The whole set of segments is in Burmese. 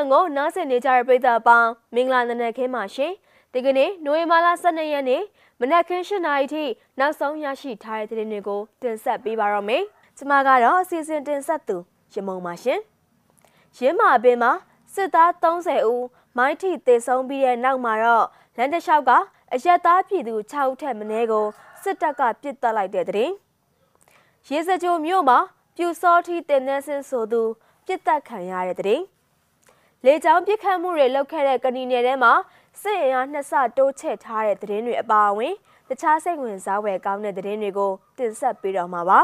န်ကိုနားဆင်နေကြတဲ့ပရိသတ်အပေါင်းမင်္ဂလာနံနက်ခင်းပါရှင်ဒီကနေ့နိုဝင်ဘာလ12ရက်နေ့မနက်ခင်း7:00နာရီထိနောက်ဆုံးရရှိထားတဲ့သတင်းတွေကိုတင်ဆက်ပေးပါတော့မယ်ကျွန်မကတော့အစီအစဉ်တင်ဆက်သူရမုံပါရှင်ရင်းမာပင်မှာစစ်သား30ဦးမိုင်းထိတေဆုံးပြီးတဲ့နောက်မှာတော့လန်တလျှောက်ကအရက်သားပြည်သူ6ဦးထက်မနည်းကိုစစ်တပ်ကပစ်တက်လိုက်တဲ့တဲ့ရေစကြိုမြို့မှာပြူစောထီတင်နေစင်ဆိုသူပြစ်တက်ခံရတဲ့တဲ့ လေကြောင်းပြစ်ခတ်မှုတွေလုပ်ခဲ့တဲ့ကဏီနယ်ထဲမှာစစ်အင်အားနှစ်ဆတိုးချဲ့ထားတဲ့သတင်းတွေအပါအဝင်တခြားစိတ်ဝင်စားဖွယ်ကောင်းတဲ့သတင်းတွေကိုတင်ဆက်ပေးတော့မှာပါ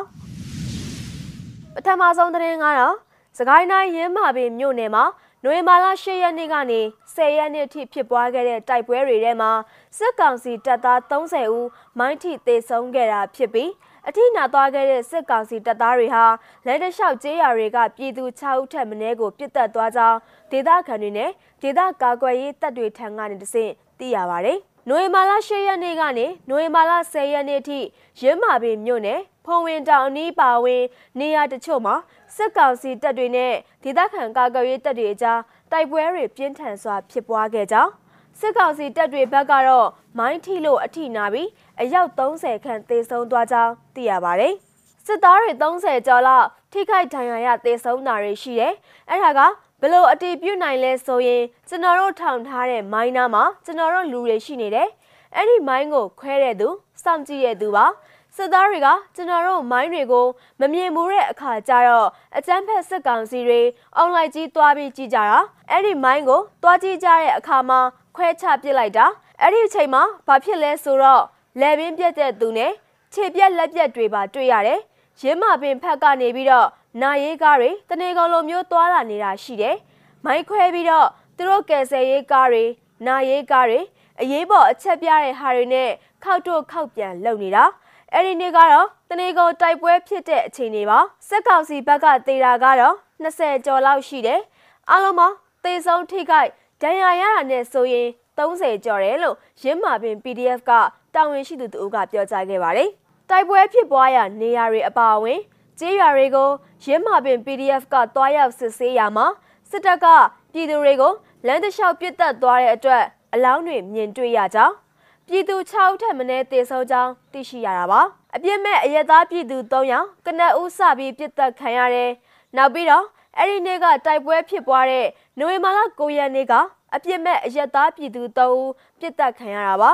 ပထမဆုံးသတင်းကတော့စကိုင်းတိုင်းရင်းမာပင်မြို့နယ်မှာနိုဝင်ဘာလ10ရက်နေ့ကနေ10ရက်နေ့ထိဖြစ်ပွားခဲ့တဲ့တိုက်ပွဲတွေထဲမှာစစ်ကောင်စီတပ်သား30ဦးမိုင်းထိသေဆုံးခဲ့တာဖြစ်ပြီး အထိနာသွားခဲ့တဲ့စစ်ကောင်စီတပ်သားတွေဟာလက်တလျှောက်ကျေးရွာတွေကပြည်သူ6ဦးထက်မနည်းကိုပြစ်တက်သွားကြောင်းဒေသခံတွေနဲ့ဒေသကာကွယ်ရေးတပ်တွေထံကနေတဆင့်သိရပါဗျ။နိုဝင်ဘာလ10ရက်နေ့ကနေနိုဝင်ဘာလ10ရက်နေ့ထိရင်းမာပင်မြို့နယ်ဖုံဝင်တောင်အနီးပါဝင်နေရာတချို့မှာစစ်ကောင်စီတပ်တွေနဲ့ဒေသခံကာကွယ်ရေးတပ်တွေအကြားတိုက်ပွဲတွေပြင်းထန်စွာဖြစ်ပွားခဲ့ကြောင်း စစ်ကောင်စီတပ်တွေဘက်ကတော့မိုင်းထိလို့အထိနာပြီးအယောက်30ခန့်သေဆုံးသွားကြောင်းသိရပါတယ်။စစ်သားတွေ30ကျော်လောက်ထိခိုက်ဒဏ်ရာရသေဆုံးတာတွေရှိတယ်။အဲ့ဒါကဘလို့အတီးပြုတ်နိုင်လဲဆိုရင်ကျွန်တော်တို့ထောင်ထားတဲ့မိုင်းနာမှာကျွန်တော်တို့လူတွေရှိနေတယ်။အဲ့ဒီမိုင်းကိုခွဲတဲ့သူစောင့်ကြည့်တဲ့သူပါ။စစ်သားတွေကကျွန်တော်တို့မိုင်းတွေကိုမမြင်ဘူးတဲ့အခါကျတော့အကြမ်းဖက်စစ်ကောင်စီတွေအွန်လိုင်းကြီးတွားပြီးကြည့်ကြတာအဲ့ဒီမိုင်းကိုတွားကြည့်ကြတဲ့အခါမှာ ခွဲချပစ်လိုက်တာအဲ့ဒီအချိန်မှာဘာဖြစ်လဲဆိုတော့လက်ပင်ပြက်တဲ့သူနဲ့ခြေပြက်လက်ပြက်တွေပါတွေ့ရတယ်ရင်းမာပင်ဖက်ကနေပြီးတော့နာရေးကားတွေတနေကုန်လိုမျိုးသွားလာနေတာရှိတယ်မိုင်းခွဲပြီးတော့သူတို့ကယ်ဆယ်ရေးကားတွေနာရေးကားတွေအရေးပေါ်အချက်ပြတဲ့ဟာတွေနဲ့ခောက်တော့ခောက်ပြန်လုပ်နေတာအဲ့ဒီနေ့ကတော့တနေကုန်တိုက်ပွဲဖြစ်တဲ့အချိန်တွေပါစက်ကောင်စီဘက်ကတေတာကတော့20ကျော်လောက်ရှိတယ်အားလုံးပေါင်းသေဆုံးထိခိုက် ဒဏ်ရာရတာနဲ့ဆိုရင်30ကျော်တယ်လို့ရင်းမာပင် PDF ကတာဝန်ရှိသူတို့ကပြောကြားခဲ့ပါတယ်။တိုက်ပွဲဖြစ်ပွားရာနေရာတွေအပါအဝင်ကျေးရွာတွေကိုရင်းမာပင် PDF ကတွားရောက်စစ်ဆေးရာမှာစစ်တပ်ကပြည်သူတွေကိုလမ်းတစ်လျှောက်ပစ်တက်သွားတဲ့အတွက်အလောင်းတွေမြင်တွေ့ရကြောင်းပြည်သူ6ထက်မနည်းတေဆုံးကြောင်းသိရှိရတာပါအပြစ်မဲ့အရက်သားပြည်သူ3ယောက်ကနအူးစပြီးပြစ်တက်ခံရတယ်နောက်ပြီးတော့ အဲ့ဒီနေ့ကတိုက်ပွဲဖြစ်ပွားတဲ့နိုဝင်ဘာလ9ရက်နေ့ကအပြစ်မဲ့အရက်သားပြည်သူ3ဦးပြစ်တက်ခံရတာပါ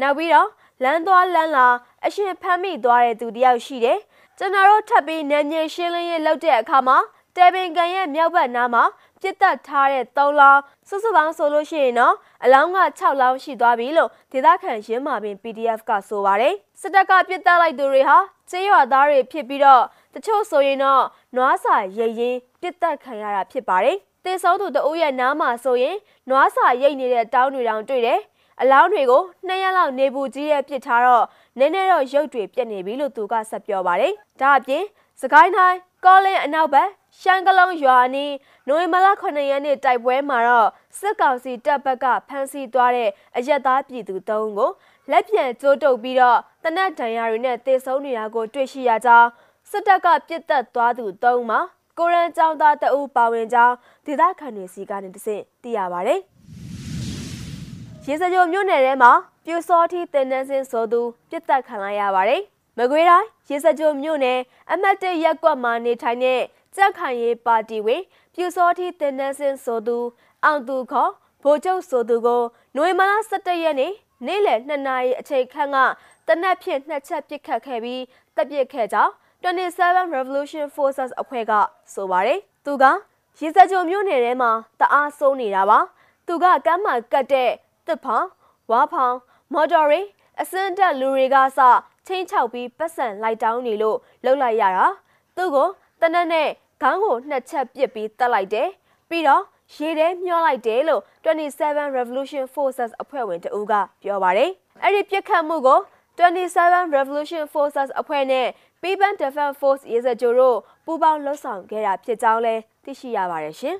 နောက်ပြီးတော့လမ်းသွားလမ်းလာအရှင်ဖမ်းမိသွားတဲ့သူတယောက်ရှိတယ်ကျွန်တော်တို့ထပ်ပြီးနေမြေရှင်းလင်းရေးလုပ်တဲ့အခါမှာတဲပင်ကန်ရဲ့မြောက်ဘက်နားမှာပြစ်တက်ထားတဲ့3လောင်းစုစုပေါင်းဆိုလို့ရှိရင်တော့အလောင်းက6လောင်းရှိသွားပြီလို့ဒေသခံရင်းမာပင် PDF ကဆိုပါတယ်စစ်တပ်ကပြစ်တက်လိုက်သူတွေဟာကျေးရွာသားတွေဖြစ်ပြီးတော့ တချို့ဆိုရင်တော့နွားစာရိတ်ရင်ပြစ်တက်ခံရတာဖြစ်ပါတယ်တေဆုံးသူတအုပ်ရဲ့နားမှာဆိုရင်နွားစာရိတ်နေတဲ့တောင်းတွေတောင်တွေ့တယ်အလောင်းတွေကိုနှစ်ရက်လောက်နေပူကြီးရဲ့ပစ်ထားတော့နည်းနည်းတော့ရုပ်တွေပြက်နေပြီလို့သူကဆက်ပြောပါတယ်ဒါအပြင်စကိုင်းတိုင်းကောလင်းအနောက်ဘက်ရှမ်းကလုံးရွာနီးနိုဝင်ဘာလ9ရက်နေ့တိုက်ပွဲမှာတော့စစ်ကောင်စီတပ်ဘက်ကဖမ်းဆီးသွားတဲ့အရက်သားပြည်သူ၃ဦးကိုလက်ပြန်ကျိုးတုပ်ပြီးတော့တနက်ဒဏ်ရာတွေနဲ့တေဆုံးနေတာကိုတွေ့ရှိရကြောင်း စစ်တပ်ကပြစ်တက်သွားသူ၃ဦးမှာကိုရန်ကျောင်းသားတအူးပါဝင်ကြောင်းဒေသခံတွေစီကနေတဆင့်သိရပါဗျ။ရေစကြိုမြို့နယ်ထဲမှာပြူစောထီတင်နန်းစင်းဆိုသူပြစ်တက်ခံလိုက်ရပါတယ်။မကွေးတိုင်းရေစကြိုမြို့နယ်အမတ်တရက်ကွက်မှာနေထိုင်တဲ့ကြက်ခိုင်ရေးပါတီဝင်ပြူစောထီတင်နန်းစင်းဆိုသူအောင်သူခေါ်ဗိုလ်ချုပ်ဆိုသူကိုနိုဝင်ဘာလ17ရက်နေ့နေ့လယ်2နာရီအချိန်ခန့်ကတနက်ဖြန်နှစ်ချက်ပစ်ခတ်ခဲ့ပြီးတပ်ပစ်ခဲ့ကြောင်း 27 Revolution Forces အဖွဲ့ကဆိုပါတယ်။သူကရေစကြိုမြို့နယ်ထဲမှာတအားစိုးနေတာပါ။သူကကမ်းမှာကတ်တဲ့တစ်ဖောင်ဝါဖောင်မော်တော်ရီအစင်းတက်လူတွေကစချင်းချောက်ပြီးပတ်စံလိုက်တောင်းနေလို့လှုပ်လိုက်ရတာ။သူ့ကိုတနက်နဲ့ခေါင်းကိုနှစ်ချက်ပစ်ပြီးတက်လိုက်တယ်။ပြီးတော့ရေထဲမျောလိုက်တယ်လို့27 Revolution Forces အဖွဲ့ဝင်တဦးကပြောပါတယ်။အဲ့ဒီပြစ်ခတ်မှုကို27 Revolution Forces အဖွဲ့နဲ့ People Defense Force ရေစကြိုတို့ပူးပေါင်းလှုပ်ဆောင်ခဲ့တာဖြစ်ကြောင်းလည်းသိရှိရပါတယ်ရှင်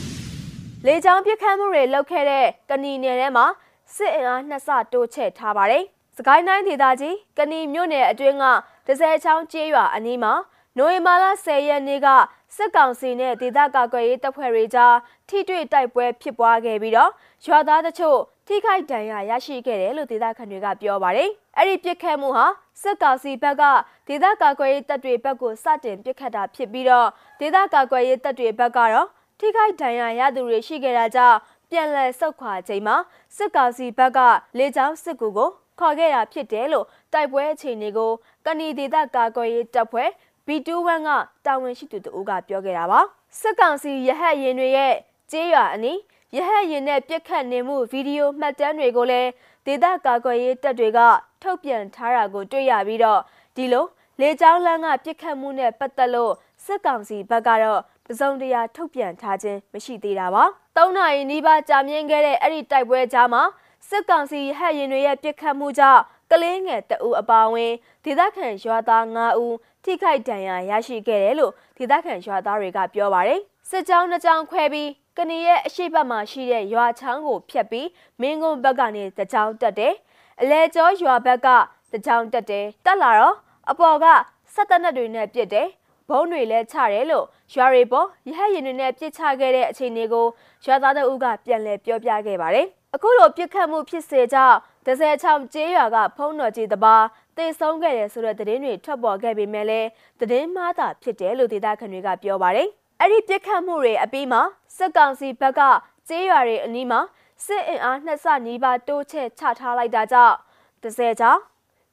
။လေကြောင်းပစ်ခတ်မှုတွေလုပ်ခဲ့တဲ့ကဏီနယ်ထဲမှာစစ်အင်အားနှစ်ဆတိုးချဲ့ထားပါတယ်။စကိုင်းတိုင်းဒေသကြီးကဏီမြို့နယ်အတွင်းကဒဇယ်ချောင်းကျေးရွာအနီးမှာနိုဝင်ဘာလ10ရက်နေ့ကစစ်ကောင်စီနဲ့ဒေသကာကွယ်ရေးတပ်ဖွဲ့တွေကြားထိတွေ့တိုက်ပွဲဖြစ်ပွားခဲ့ပြီးတော့ရွာသားတချို့ ထိခိုက်ဒဏ်ရာရရှိခဲ့တယ်လို့ဒေသခံတွေကပြောပါတယ်။အဲ့ဒီပြစ်ခတ်မှုဟာစစ်ကောင်စီဘက်ကဒေသကာကွယ်ရေးတပ်တွေဘက်ကိုစတင်ပြစ်ခတ်တာဖြစ်ပြီးတော့ဒေသကာကွယ်ရေးတပ်တွေဘက်ကတော့ထိခိုက်ဒဏ်ရာရသူတွေရှိခဲ့တာကြောင့်ပြန်လည်ဆုတ်ခွာချိန်မှာစစ်ကောင်စီဘက်ကလေကြောင်းစစ်ကူကိုခေါ်ခဲ့တာဖြစ်တယ်လို့တိုက်ပွဲအခြေအနေကိုကဏီဒေသကာကွယ်ရေးတပ်ဖွဲ့ B21 ကတာဝန်ရှိသူတို့ကပြောခဲ့တာပါစစ်ကောင်စီရဟတ်ရင်တွေရဲ့ကျေးရွာအနီး ရဟတ်ရင်နဲ့ပြစ်ခတ်နေမှုဗီဒီယိုမှတ်တမ်းတွေကိုလည်းဒေသကာကွယ်ရေးတပ်တွေကထုတ်ပြန်ထားတာကိုတွေ့ရပြီးတော့ဒီလိုလေကြောင်းလမ်းကပြစ်ခတ်မှုနဲ့ပတ်သက်လို့စစ်ကောင်စီဘက်ကတော့ပစုံတရာထုတ်ပြန်ထားခြင်းမရှိသေးတာပါ။၃နာရီနီးပါးကြာမြင့်ခဲ့တဲ့အဲ့ဒီတိုက်ပွဲကြားမှာစစ်ကောင်စီဟက်ရင်တွေရဲ့ပြစ်ခတ်မှုကြောင့်ကလေးငယ်တအူအပါဝင်ဒေသခံရွာသား9ဦးထိခိုက်ဒဏ်ရာရရှိခဲ့တယ်လို့ဒေသခံရွာသားတွေကပြောပါတယ်။စစ်ကြောင်းနှစ်ကြောင်းခွဲပြီး ကနီရဲ့အရှိတ်ဘက်မှာရှိတဲ့ရွာချောင်းကိုဖျက်ပြီးမင်းကုန်းဘက်ကနေတကြောင်းတက်တယ်။အလဲကျော်ရွာဘက်ကတကြောင်းတက်တယ်။တက်လာတော့အပေါ်ကစက်တနက်တွေနဲ့ပြစ်တယ်။ဘုံတွေလည်းချတယ်လို့ရွာရီပေါ်ရဟတ်ရင်တွေနဲ့ပြစ်ချခဲ့တဲ့အခြေအနေကိုရွာသားတို့ကပြန်လည်ပြောပြခဲ့ပါတယ်။အခုလိုပြစ်ခတ်မှုဖြစ်စေကြောင့်ဒဇယ်ချောင်ကျေးရွာကဖုံးတော်ကြီးတပါတေဆုံးခဲ့တယ်ဆိုတဲ့သတင်းတွေထွက်ပေါ်ခဲ့ပေမဲ့လည်းသတင်းမှားတာဖြစ်တယ်လို့ဒေသခံတွေကပြောပါတယ်။ အဲ့ဒီပြစ်ခတ်မှုတွေအပြီးမှာစစ်ကောင်စီဘက်ကကျေးရွာတွေအနီးမှာစစ်အင်အားနှစ်ဆနီးပါးတိုးချဲ့ချထားလိုက်တာကြောင့်ဒဇယ်ချောင်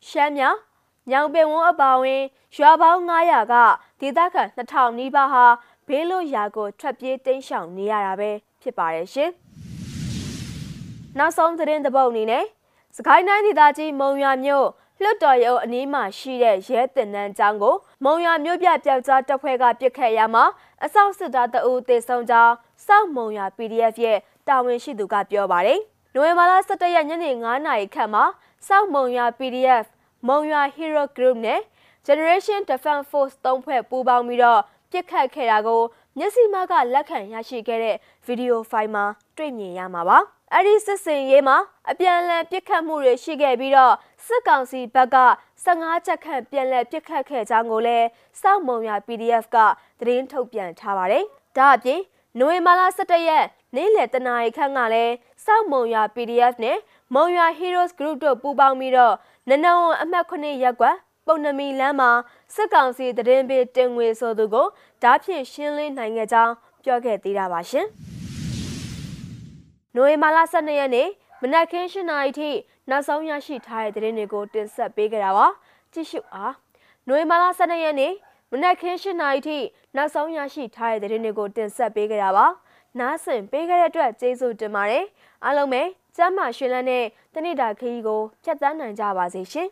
ရှမ်းမြောင်ညောင်ပင်ဝန်းအပါဝင်ရွာပေါင်း900ကဒေသခံ2000နီးပါးဟာဘေးလွတ်ရာကိုထွက်ပြေးတိမ်းရှောင်နေရတာပဲဖြစ်ပါတယ်ရှင်။နောက်ဆုံးသတင်းတစ်ပုဒ်အနေနဲ့စကိုင်းတိုင်းဒေသကြီးမုံရွာမြို့ လွတ်တော်ရုံအနီးမှာရှိတဲ့ရဲတင်နန်းကျောင်းကိုမုံရွာမြို့ပြပျောက်ကြားတပ်ဖွဲ့ကပစ်ခတ်ရမှာအဆောက်စစ်သားတအူတေဆုံးကြောင်းစောက်မုံရွာ PDF ရဲ့တာဝန်ရှိသူကပြောပါတယ်။နိုဝင်ဘာလ17ရက်ညနေ9နာရီခန့်မှာစောက်မုံရွာ PDF မုံရွာ Hero Group နဲ့ Generation Defense Force သုံးဖွဲ့ပူးပေါင်းပြီးတော့ပြစ်ခတ်ခဲ့တာကိုမျက်စိမှကလက်ခံရရှိခဲ့တဲ့ဗီဒီယိုဖိုင်မှာတွေ့မြင်ရမှာပါ။အဲ့ဒီစစ်စင်ရေးမှာအပြန်အလှန်ပစ်ခတ်မှုတွေရှိခဲ့ပြီးတော့ စစ်ကောင်စီဘက်က15ချက်ခန့်ပြန်လည်ပစ်ခတ်ခဲ့ကြောင်းကိုလည်းစောက်မုံရ PDF ကသတင်းထုတ်ပြန်ထားပါတယ်။ဒါအပြင်နိုဝင်ဘာလ17ရက်နေ့လယ်တနာရီခန့်ကလည်းစောက်မုံရ PDF နဲ့မုံရ Heroes Group တို့ပူးပေါင်းပြီးတော့နနဝအမှတ်9ရပ်ကွက်ပုံနမီလမ်းမှာစစ်ကောင်စီတရင်ပေးတင်ငွေဆိုသူကိုဓာဖြင့်ရှင်းလင်းနိုင်ခဲ့ကြောင်းပြောခဲ့သေးတာပါရှင်။နိုဝင်ဘာလ12ရက်နေ့မနက်ခင်း7:00နာရီထိနောက်ဆုံးရရှိထားတဲ့သတင်းတွေကိုတင်ဆက်ပေးကြတာပါကြည့်ရှုအားနိုဝင်ဘာလ12ရက်နေ့မနက်ခင်း7:00နာရီထိနောက်ဆုံးရရှိထားတဲ့သတင်းတွေကိုတင်ဆက်ပေးကြတာပါနားဆင်ပေးကြတဲ့အတွက်ကျေးဇူးတင်ပါတယ်အားလုံးပဲကျမ်းမာရှင်လန်းတဲ့တနေ့တာခရီးကိုဖြတ်သန်းနိုင်ကြပါစေရှင်